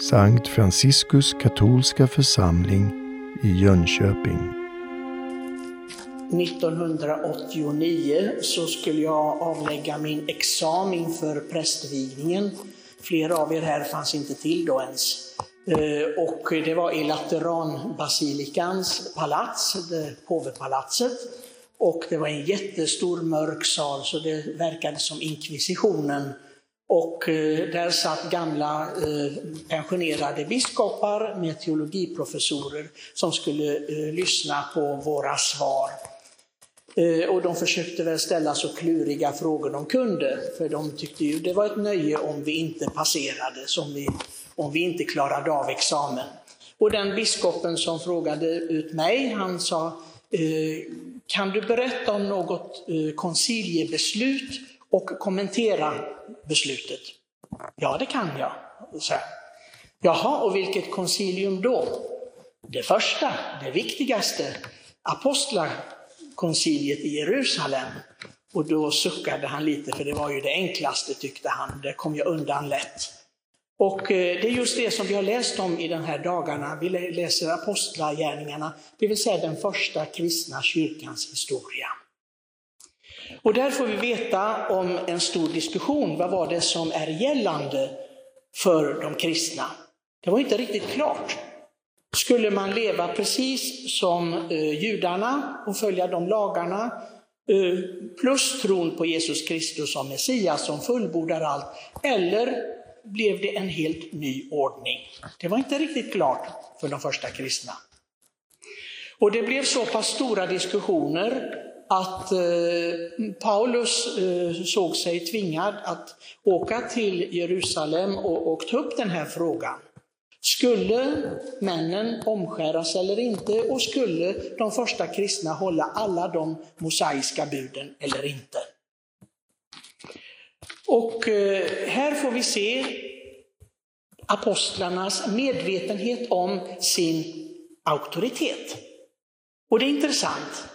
Sankt Franciskus katolska församling i Jönköping. 1989 så skulle jag avlägga min examen för prästvigningen. Flera av er här fanns inte till då ens. Eh, och det var i Lateranbasilikans palats, påvepalatset. Och det var en jättestor mörk sal så det verkade som inkvisitionen. Och eh, där satt gamla eh, pensionerade biskopar med teologiprofessorer som skulle eh, lyssna på våra svar. Eh, och de försökte väl ställa så kluriga frågor de kunde, för de tyckte ju det var ett nöje om vi inte passerade, som vi om vi inte klarade av examen. Och den biskopen som frågade ut mig, han sa, eh, kan du berätta om något konciliebeslut och kommentera beslutet? Ja, det kan jag, så Jaha, och vilket koncilium då? Det första, det viktigaste, apostlakonciliet i Jerusalem. Och då suckade han lite, för det var ju det enklaste tyckte han, det kom jag undan lätt. Och eh, det är just det som vi har läst om i de här dagarna. Vi läser Apostlagärningarna, det vill säga den första kristna kyrkans historia. Och där får vi veta om en stor diskussion. Vad var det som är gällande för de kristna? Det var inte riktigt klart. Skulle man leva precis som eh, judarna och följa de lagarna, eh, plus tron på Jesus Kristus som Messias som fullbordar allt, eller blev det en helt ny ordning. Det var inte riktigt klart för de första kristna. Och det blev så pass stora diskussioner att eh, Paulus eh, såg sig tvingad att åka till Jerusalem och, och ta upp den här frågan. Skulle männen omskäras eller inte och skulle de första kristna hålla alla de mosaiska buden eller inte? Och eh, här får vi se apostlarnas medvetenhet om sin auktoritet. Och det är intressant,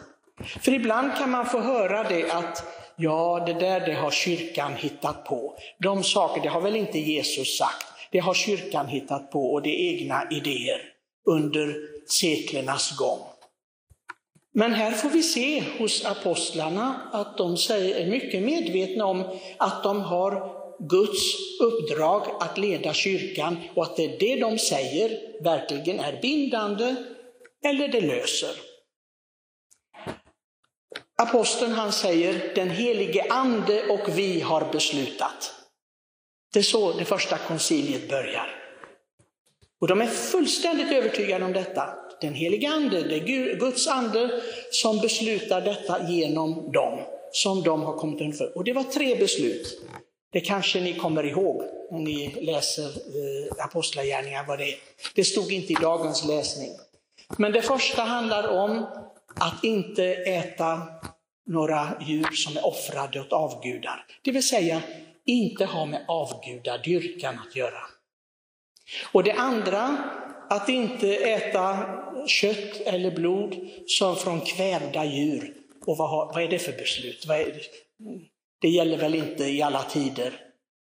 för ibland kan man få höra det att ja, det där det har kyrkan hittat på. De saker, det har väl inte Jesus sagt, det har kyrkan hittat på och det är egna idéer under seklernas gång. Men här får vi se hos apostlarna att de är mycket medvetna om att de har Guds uppdrag att leda kyrkan och att det, är det de säger verkligen är bindande eller det löser. Aposteln han säger, den helige ande och vi har beslutat. Det är så det första konciliet börjar. Och de är fullständigt övertygade om detta den helige ande, det är Guds ande som beslutar detta genom dem, som de har kommit inför. Och det var tre beslut. Det kanske ni kommer ihåg om ni läser eh, Apostlagärningarna vad det är. Det stod inte i dagens läsning. Men det första handlar om att inte äta några djur som är offrade åt avgudar. Det vill säga inte ha med avgudadyrkan att göra. Och det andra, att inte äta kött eller blod som från kvävda djur. Och vad, har, vad är det för beslut? Det? det gäller väl inte i alla tider.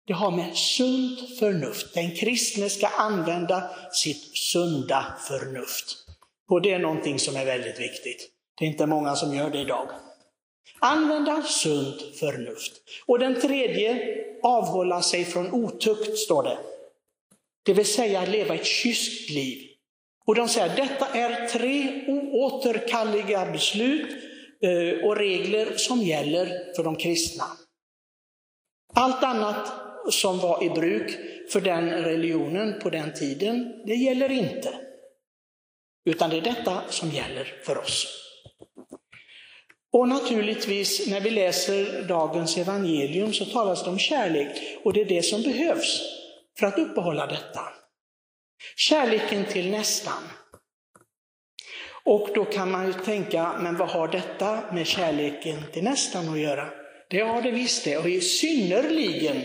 Det har med sunt förnuft. Den kristne ska använda sitt sunda förnuft. Och det är någonting som är väldigt viktigt. Det är inte många som gör det idag. Använda sunt förnuft. Och den tredje, avhålla sig från otukt, står det. Det vill säga leva ett kyskt liv. Och de säger att detta är tre oåterkalleliga beslut eh, och regler som gäller för de kristna. Allt annat som var i bruk för den religionen på den tiden, det gäller inte. Utan det är detta som gäller för oss. Och naturligtvis, när vi läser dagens evangelium så talas det om kärlek och det är det som behövs för att uppehålla detta. Kärleken till nästan. Och då kan man ju tänka, men vad har detta med kärleken till nästan att göra? Det har det visst det, och i synnerligen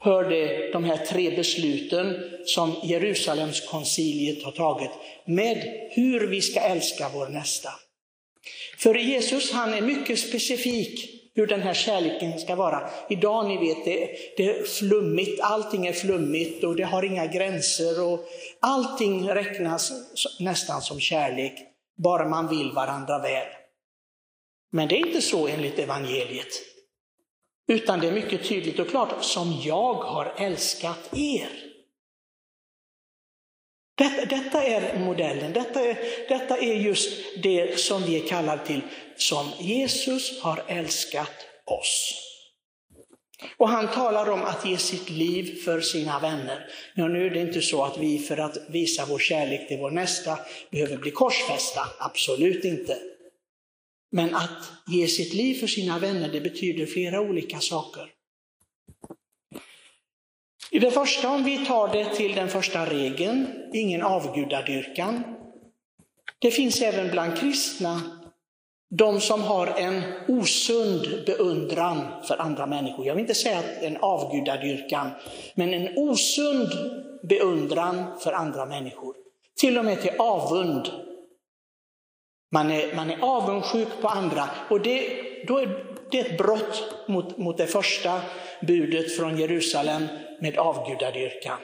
hör det de här tre besluten som Jerusalemskonciliet har tagit med hur vi ska älska vår nästa. För Jesus han är mycket specifik hur den här kärleken ska vara. Idag, ni vet, det, det är flummigt, allting är flummigt och det har inga gränser och allting räknas nästan som kärlek, bara man vill varandra väl. Men det är inte så enligt evangeliet. Utan det är mycket tydligt och klart, som jag har älskat er. Detta, detta, är modellen, detta är, detta är just det som vi är kallade till, som Jesus har älskat oss. Och han talar om att ge sitt liv för sina vänner. Ja, nu är det inte så att vi för att visa vår kärlek till vår nästa behöver bli korsfästa, absolut inte. Men att ge sitt liv för sina vänner, det betyder flera olika saker. I det första, om vi tar det till den första regeln, ingen avgudadyrkan. Det finns även bland kristna de som har en osund beundran för andra människor. Jag vill inte säga att en avgudadyrkan, men en osund beundran för andra människor. Till och med till avund. Man är, man är avundsjuk på andra och det, då är det är ett brott mot, mot det första budet från Jerusalem med avgudadyrkan.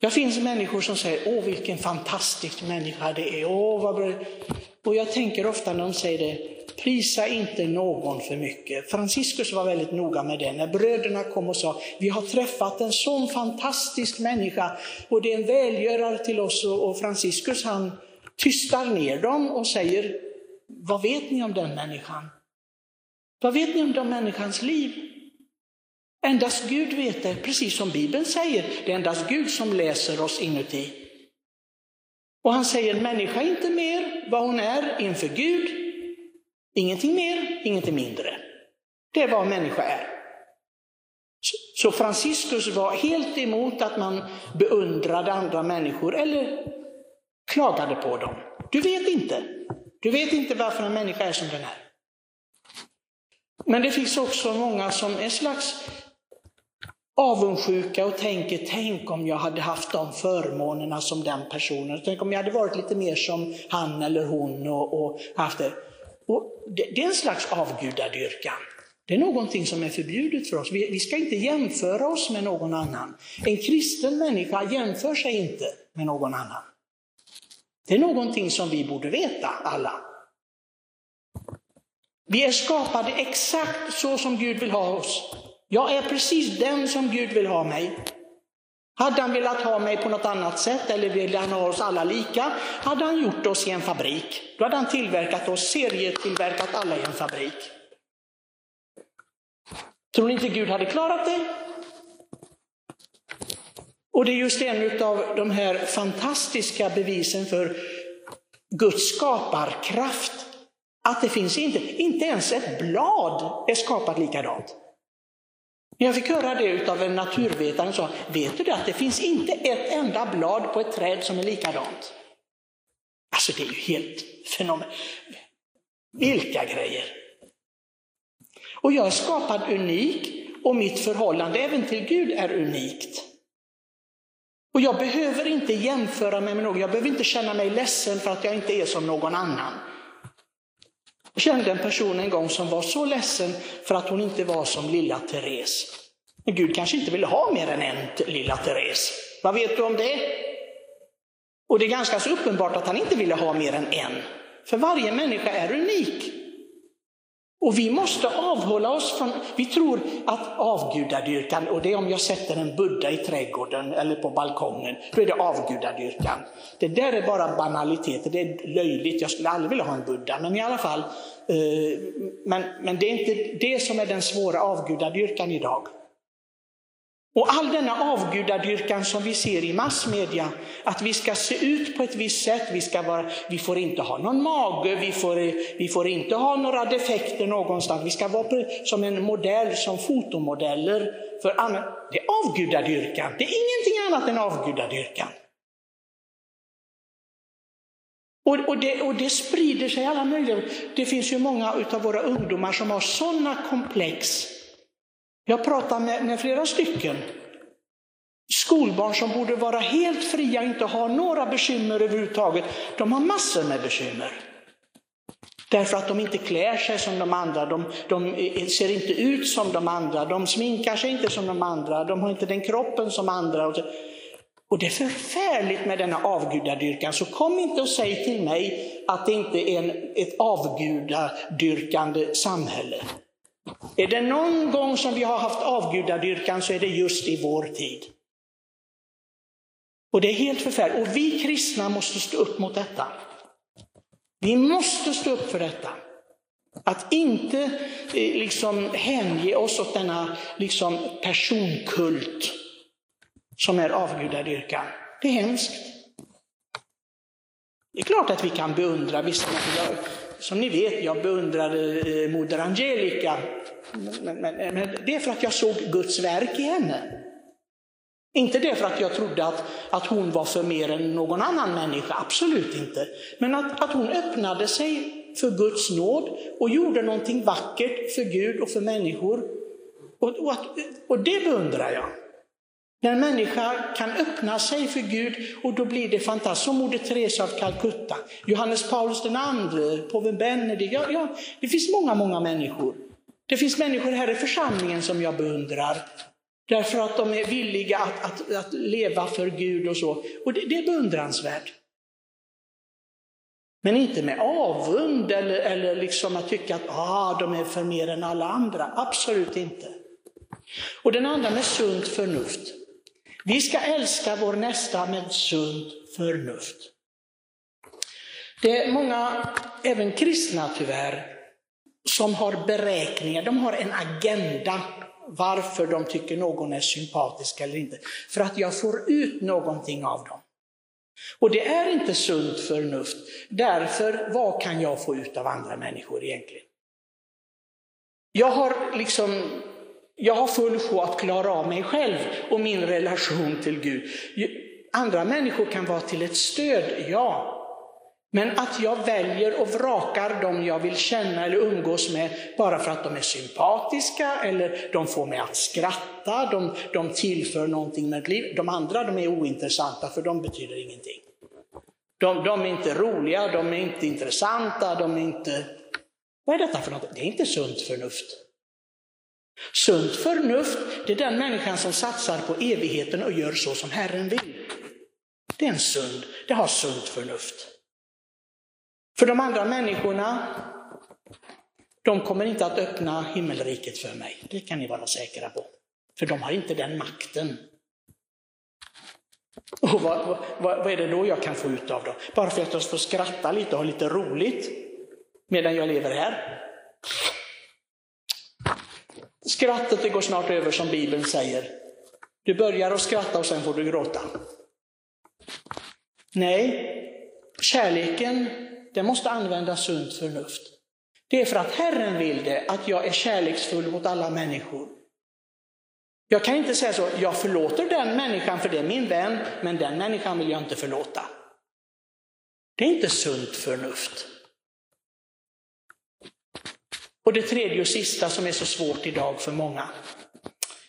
Det finns människor som säger, åh vilken fantastisk människa det är. Åh, vad bra. Och jag tänker ofta när de säger det, prisa inte någon för mycket. Franciscus var väldigt noga med det. När bröderna kom och sa, vi har träffat en sån fantastisk människa och det är en välgörare till oss. Och Franciscus han tystar ner dem och säger, vad vet ni om den människan? Vad vet ni om den människans liv? Endast Gud vet det, precis som Bibeln säger. Det är endast Gud som läser oss inuti. Och han säger, människa är inte mer vad hon är inför Gud. Ingenting mer, ingenting mindre. Det är vad människa är. Så Franciscus var helt emot att man beundrade andra människor eller klagade på dem. Du vet inte. Du vet inte varför en människa är som den är. Men det finns också många som är slags avundsjuka och tänker, tänk om jag hade haft de förmånerna som den personen. Tänk om jag hade varit lite mer som han eller hon och, och haft det. Och det. det. är en slags avgudadyrkan. Det är någonting som är förbjudet för oss. Vi, vi ska inte jämföra oss med någon annan. En kristen människa jämför sig inte med någon annan. Det är någonting som vi borde veta alla. Vi är skapade exakt så som Gud vill ha oss. Jag är precis den som Gud vill ha mig. Hade han velat ha mig på något annat sätt eller ville han ha oss alla lika, hade han gjort oss i en fabrik. Då hade han tillverkat oss, serietillverkat alla i en fabrik. Tror ni inte Gud hade klarat det? Och det är just en av de här fantastiska bevisen för Guds skaparkraft. Att det finns inte, inte ens ett blad är skapat likadant. Jag fick höra det av en naturvetare som sa, vet du det att det finns inte ett enda blad på ett träd som är likadant? Alltså det är ju helt fenomenalt. Vilka grejer! Och jag är skapad unik och mitt förhållande även till Gud är unikt. Och jag behöver inte jämföra mig med någon, jag behöver inte känna mig ledsen för att jag inte är som någon annan. Jag kände en person en gång som var så ledsen för att hon inte var som lilla Therese. Men Gud kanske inte ville ha mer än en lilla Therese. Vad vet du om det? Och det är ganska så uppenbart att han inte ville ha mer än en. För varje människa är unik. Och vi måste avhålla oss från, vi tror att avgudadyrkan, och det är om jag sätter en Buddha i trädgården eller på balkongen, då är det avgudadyrkan. Det där är bara banaliteter, det är löjligt, jag skulle aldrig vilja ha en Buddha, men i alla fall. Eh, men, men det är inte det som är den svåra avgudadyrkan idag. Och all denna avgudadyrkan som vi ser i massmedia, att vi ska se ut på ett visst sätt, vi, ska vara, vi får inte ha någon mage, vi får, vi får inte ha några defekter någonstans, vi ska vara som en modell, som fotomodeller för andra. Det är avgudadyrkan, det är ingenting annat än avgudadyrkan. Och, och, det, och det sprider sig alla möjliga. Det finns ju många av våra ungdomar som har sådana komplex jag pratar med, med flera stycken skolbarn som borde vara helt fria, inte ha några bekymmer överhuvudtaget. De har massor med bekymmer. Därför att de inte klär sig som de andra, de, de, ser inte ut som de andra, de sminkar sig inte som de andra, de har inte den kroppen som andra. Och det är förfärligt med denna avgudadyrkan, så kom inte och säg till mig att det inte är en, ett avgudadyrkande samhälle. Är det någon gång som vi har haft avgudadyrkan så är det just i vår tid. Och det är helt förfärligt. Och vi kristna måste stå upp mot detta. Vi måste stå upp för detta. Att inte eh, liksom hänge oss åt denna liksom personkult som är avgudadyrkan. Det är hemskt. Det är klart att vi kan beundra vissa människor. Som ni vet, jag beundrade eh, Moder Angelica. Men, men, men, det är för att jag såg Guds verk i henne. Inte det för att jag trodde att, att hon var för mer än någon annan människa, absolut inte. Men att, att hon öppnade sig för Guds nåd och gjorde någonting vackert för Gud och för människor. Och, och, att, och det beundrar jag. När en människa kan öppna sig för Gud och då blir det fantastiskt. Som Moder Teresa av Calcutta, Johannes Paulus II, påven Benedikt. Ja, ja, det finns många, många människor. Det finns människor här i församlingen som jag beundrar. Därför att de är villiga att, att, att leva för Gud och så. Och det, det är beundransvärt. Men inte med avund eller, eller liksom att tycka att ah, de är för mer än alla andra. Absolut inte. Och den andra med sunt förnuft. Vi ska älska vår nästa med sunt förnuft. Det är många, även kristna tyvärr, som har beräkningar, de har en agenda varför de tycker någon är sympatisk eller inte. För att jag får ut någonting av dem. Och det är inte sunt förnuft. Därför, vad kan jag få ut av andra människor egentligen? Jag har liksom jag har full sjå att klara av mig själv och min relation till Gud. Andra människor kan vara till ett stöd, ja. Men att jag väljer och vrakar dem jag vill känna eller umgås med bara för att de är sympatiska eller de får mig att skratta, de, de tillför någonting med liv. De andra de är ointressanta för de betyder ingenting. De, de är inte roliga, de är inte intressanta, de är inte... Vad är detta för något? Det är inte sunt förnuft. Sunt förnuft, det är den människan som satsar på evigheten och gör så som Herren vill. Det är en sund, det har sunt förnuft. För de andra människorna, de kommer inte att öppna himmelriket för mig. Det kan ni vara säkra på. För de har inte den makten. Och vad, vad, vad är det då jag kan få ut av dem? Bara för att jag får skratta lite och ha lite roligt medan jag lever här? Skrattet det går snart över som Bibeln säger. Du börjar att skratta och sen får du gråta. Nej, kärleken den måste använda sunt förnuft. Det är för att Herren vill det, att jag är kärleksfull mot alla människor. Jag kan inte säga så, jag förlåter den människan för det är min vän, men den människan vill jag inte förlåta. Det är inte sunt förnuft. Och det tredje och sista som är så svårt idag för många.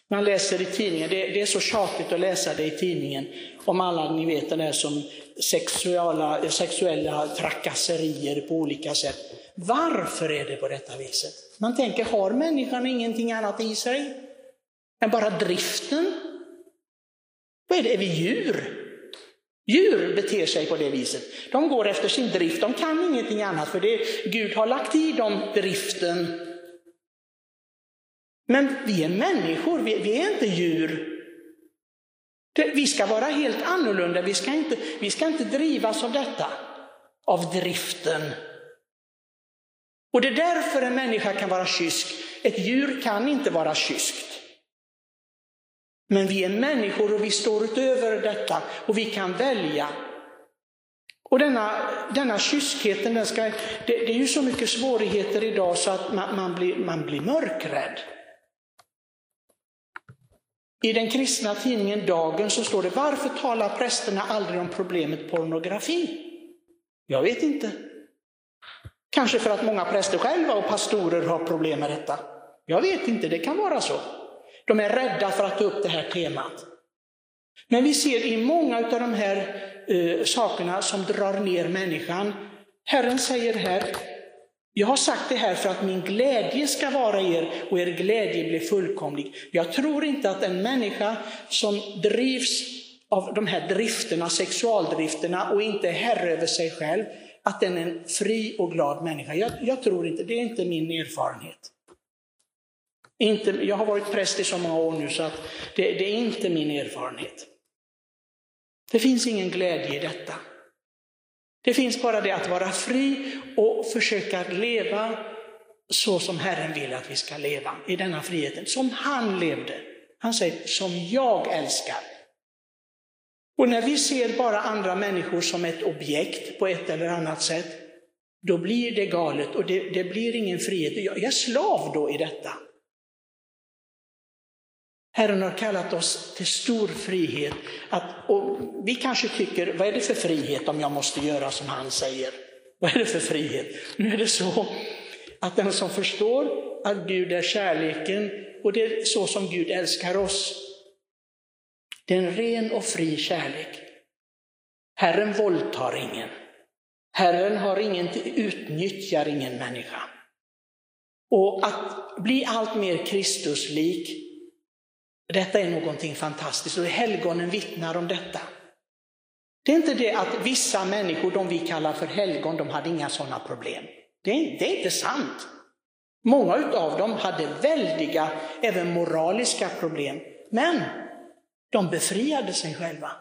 Man läser i tidningen, det, det är så tjatigt att läsa det i tidningen, om alla ni vet det där som sexuella, sexuella trakasserier på olika sätt. Varför är det på detta viset? Man tänker, har människan ingenting annat i sig än bara driften? Vad är det, är vi djur? Djur beter sig på det viset. De går efter sin drift, de kan ingenting annat för det Gud har lagt i dem driften. Men vi är människor, vi, vi är inte djur. Det, vi ska vara helt annorlunda, vi ska, inte, vi ska inte drivas av detta, av driften. Och det är därför en människa kan vara kysk. Ett djur kan inte vara kyskt. Men vi är människor och vi står utöver detta och vi kan välja. Och denna, denna kyskheten, den ska, det, det är ju så mycket svårigheter idag så att man, man, blir, man blir mörkrädd. I den kristna tidningen Dagen så står det, varför talar prästerna aldrig om problemet pornografi? Jag vet inte. Kanske för att många präster själva och pastorer har problem med detta. Jag vet inte, det kan vara så. De är rädda för att ta upp det här temat. Men vi ser i många av de här uh, sakerna som drar ner människan. Herren säger här, Jag har sagt det här för att min glädje ska vara er och er glädje blir fullkomlig. Jag tror inte att en människa som drivs av de här drifterna, sexualdrifterna och inte är herre över sig själv, att den är en fri och glad människa. Jag, jag tror inte, det är inte min erfarenhet. Inte, jag har varit präst i så många år nu så att det, det är inte min erfarenhet. Det finns ingen glädje i detta. Det finns bara det att vara fri och försöka leva så som Herren vill att vi ska leva, i denna friheten, som han levde. Han säger, som jag älskar. Och när vi ser bara andra människor som ett objekt på ett eller annat sätt, då blir det galet och det, det blir ingen frihet. Jag är slav då i detta. Herren har kallat oss till stor frihet. Att, och vi kanske tycker, vad är det för frihet om jag måste göra som han säger? Vad är det för frihet? Nu är det så att den som förstår att Gud är kärleken och det är så som Gud älskar oss. Det är en ren och fri kärlek. Herren våldtar ingen. Herren har ingen, utnyttjar ingen människa. Och att bli allt mer Kristuslik detta är någonting fantastiskt och helgonen vittnar om detta. Det är inte det att vissa människor, de vi kallar för helgon, de hade inga sådana problem. Det är, det är inte sant. Många av dem hade väldiga, även moraliska problem. Men de befriade sig själva.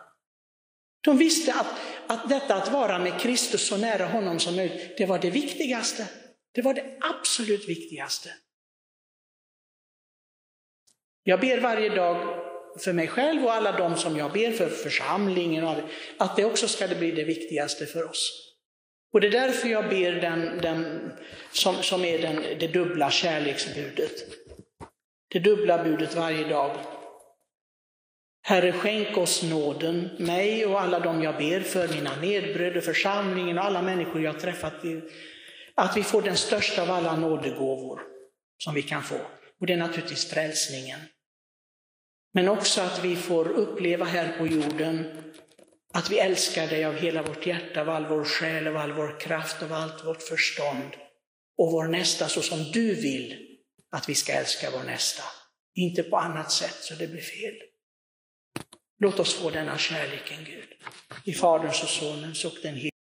De visste att, att detta att vara med Kristus så nära honom som möjligt, det var det viktigaste. Det var det absolut viktigaste. Jag ber varje dag för mig själv och alla de som jag ber för, församlingen, och att det också ska bli det viktigaste för oss. Och det är därför jag ber den, den som, som är den, det dubbla kärleksbudet. Det dubbla budet varje dag. Herre, skänk oss nåden, mig och alla de jag ber för, mina medbröder, församlingen och alla människor jag träffat. Att vi får den största av alla nådegåvor som vi kan få. Och det är naturligtvis frälsningen. Men också att vi får uppleva här på jorden att vi älskar dig av hela vårt hjärta, av all vår själ, av all vår kraft, av allt vårt förstånd. Och vår nästa så som du vill att vi ska älska vår nästa. Inte på annat sätt så det blir fel. Låt oss få denna kärleken Gud. I Faderns och Sonens och den